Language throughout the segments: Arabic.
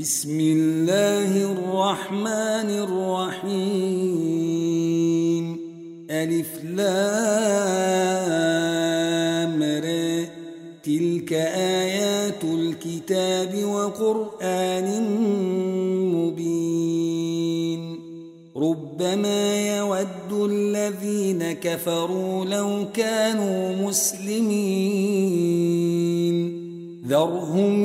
بسم الله الرحمن الرحيم. ألف لام ر. تلك آيات الكتاب وقرآن مبين. ربما يود الذين كفروا لو كانوا مسلمين. ذرهم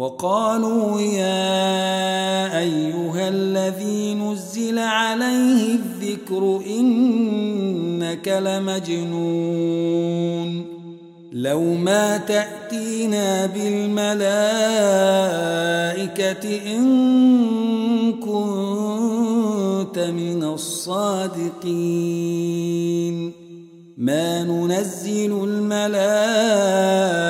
وقالوا يا أيها الذي نزل عليه الذكر إنك لمجنون لو ما تأتينا بالملائكة إن كنت من الصادقين. ما ننزل الملائكة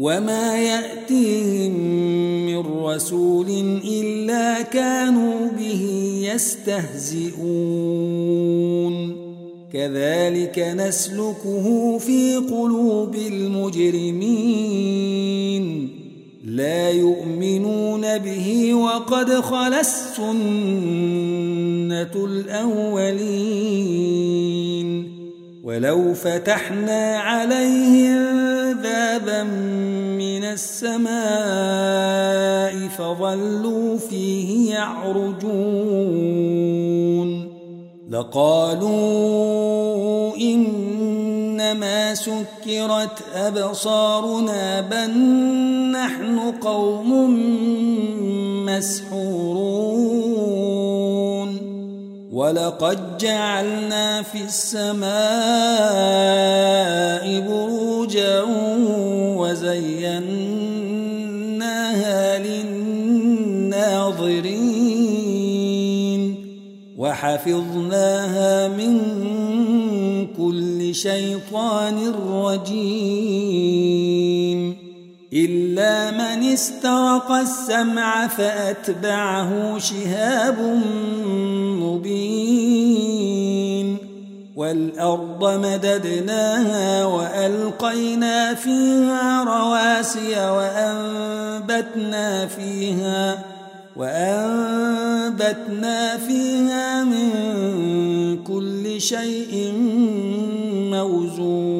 وما يأتيهم من رسول إلا كانوا به يستهزئون كذلك نسلكه في قلوب المجرمين لا يؤمنون به وقد خلى السنة الأولين ولو فتحنا عليهم بابا من السماء فظلوا فيه يعرجون. لقالوا إنما سكرت أبصارنا بل نحن قوم مسحورون. ولقد جعلنا في السماء بروجا وزيناها للناظرين وحفظناها من كل شيطان رجيم من استرق السمع فأتبعه شهاب مبين والأرض مددناها وألقينا فيها رواسي وأنبتنا فيها وأنبتنا فيها من كل شيء موزون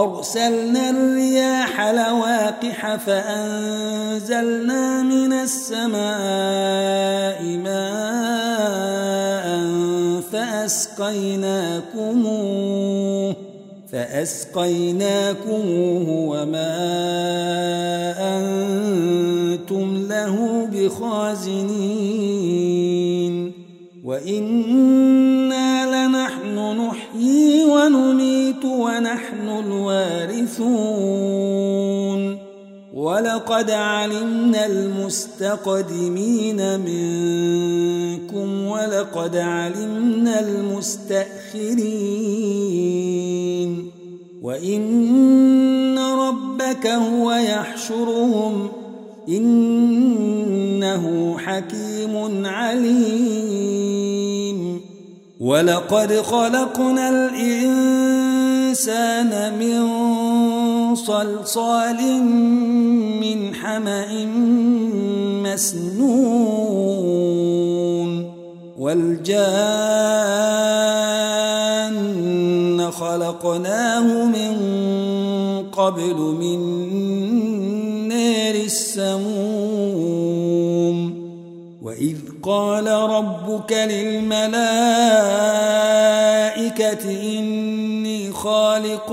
وأرسلنا الرياح لواقح فأنزلنا من السماء ماء فأسقيناكموه فأسقيناكموه وما أنتم له بخازنين وإنا الوارثون ولقد علمنا المستقدمين منكم ولقد علمنا المستأخرين. وإن ربك هو يحشرهم إنه حكيم عليم. ولقد خلقنا الإنسان من صلصال من حمأ مسنون والجان خلقناه من قبل من نار السموم وإذ قال ربك للملائكة إني خالق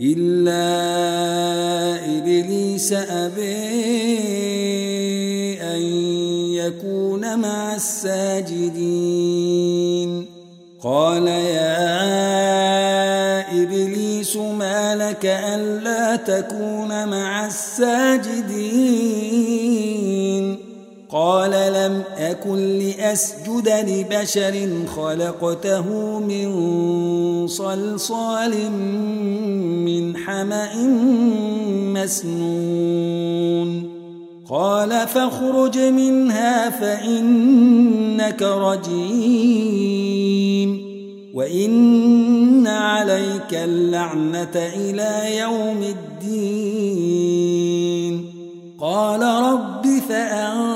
إلا إبليس أبي أن يكون مع الساجدين. قال يا إبليس ما لك ألا تكون مع الساجدين؟ قال أكن لأسجد لبشر خلقته من صلصال من حمأ مسنون. قال فاخرج منها فإنك رجيم. وإن عليك اللعنة إلى يوم الدين. قال رب فأنظرني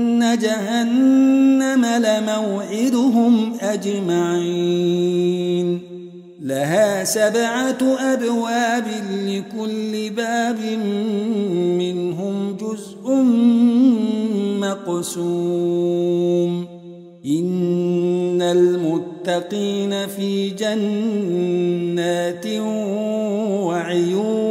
جهنم لموعدهم أجمعين. لها سبعة أبواب لكل باب منهم جزء مقسوم. إن المتقين في جنات وعيون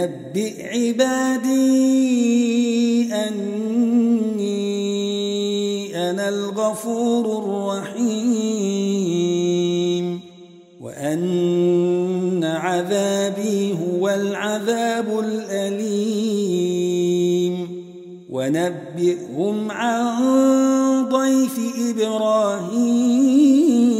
نبئ عبادي أني أنا الغفور الرحيم وأن عذابي هو العذاب الأليم ونبئهم عن ضيف إبراهيم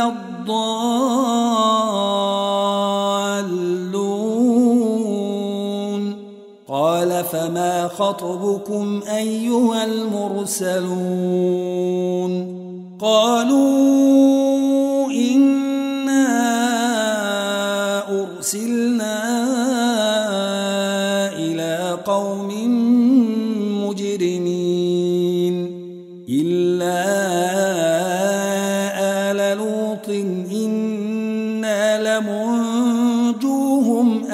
الضالون. قال فما خطبكم أيها المرسلون؟ قالوا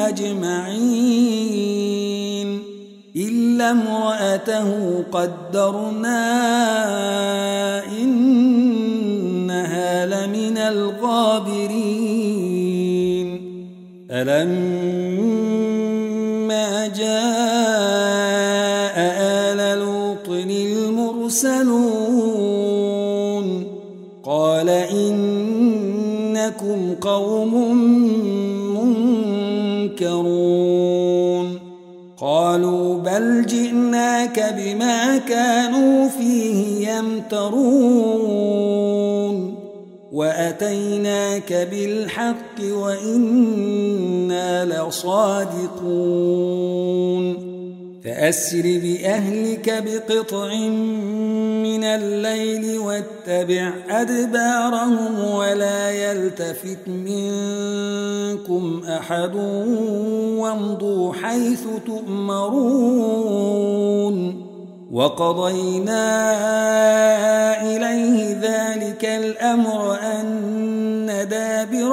أجمعين. إلا امرأته قدرنا إنها لمن الغابرين. ألما قالوا بل جئناك بما كانوا فيه يمترون وأتيناك بالحق وإنا لصادقون فأسر بأهلك بقطع من الليل واتبع أدبارهم ولا يلتفت منكم أحد وامضوا حيث تؤمرون وقضينا إليه ذلك الأمر أن دابر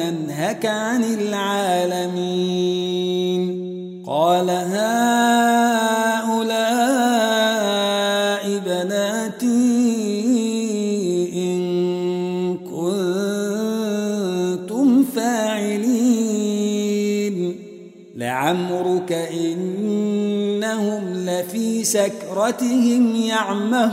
ننهك عن العالمين. قال هؤلاء بناتي إن كنتم فاعلين. لعمرك إنهم لفي سكرتهم يعمهون.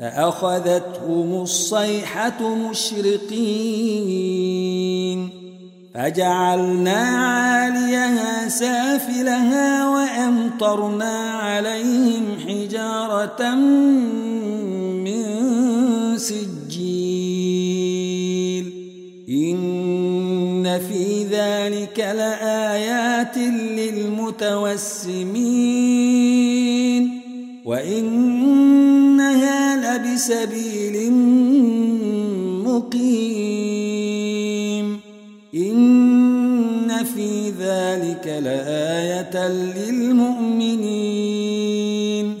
فأخذتهم الصيحة مشرقين فجعلنا عاليها سافلها وأمطرنا عليهم حجارة من سجيل إن في ذلك لآيات للمتوسمين وإنها لبسبيل مقيم. إن في ذلك لآية للمؤمنين.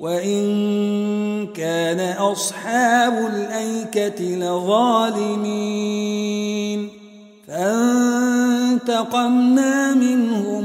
وإن كان أصحاب الأيكة لظالمين. فانتقمنا منهم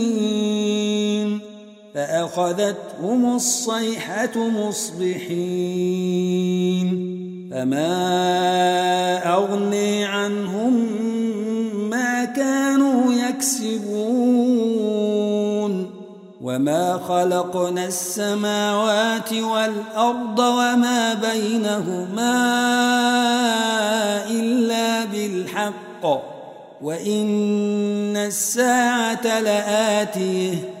فأخذتهم الصيحة مصبحين فما أغني عنهم ما كانوا يكسبون وما خلقنا السماوات والأرض وما بينهما إلا بالحق وإن الساعة لآتيه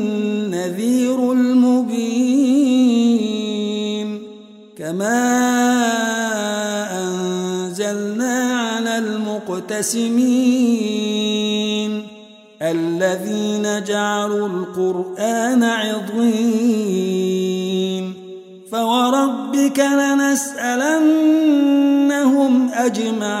كما أنزلنا على المقتسمين الذين جعلوا القرآن عضين فوربك لنسألنهم أجمعين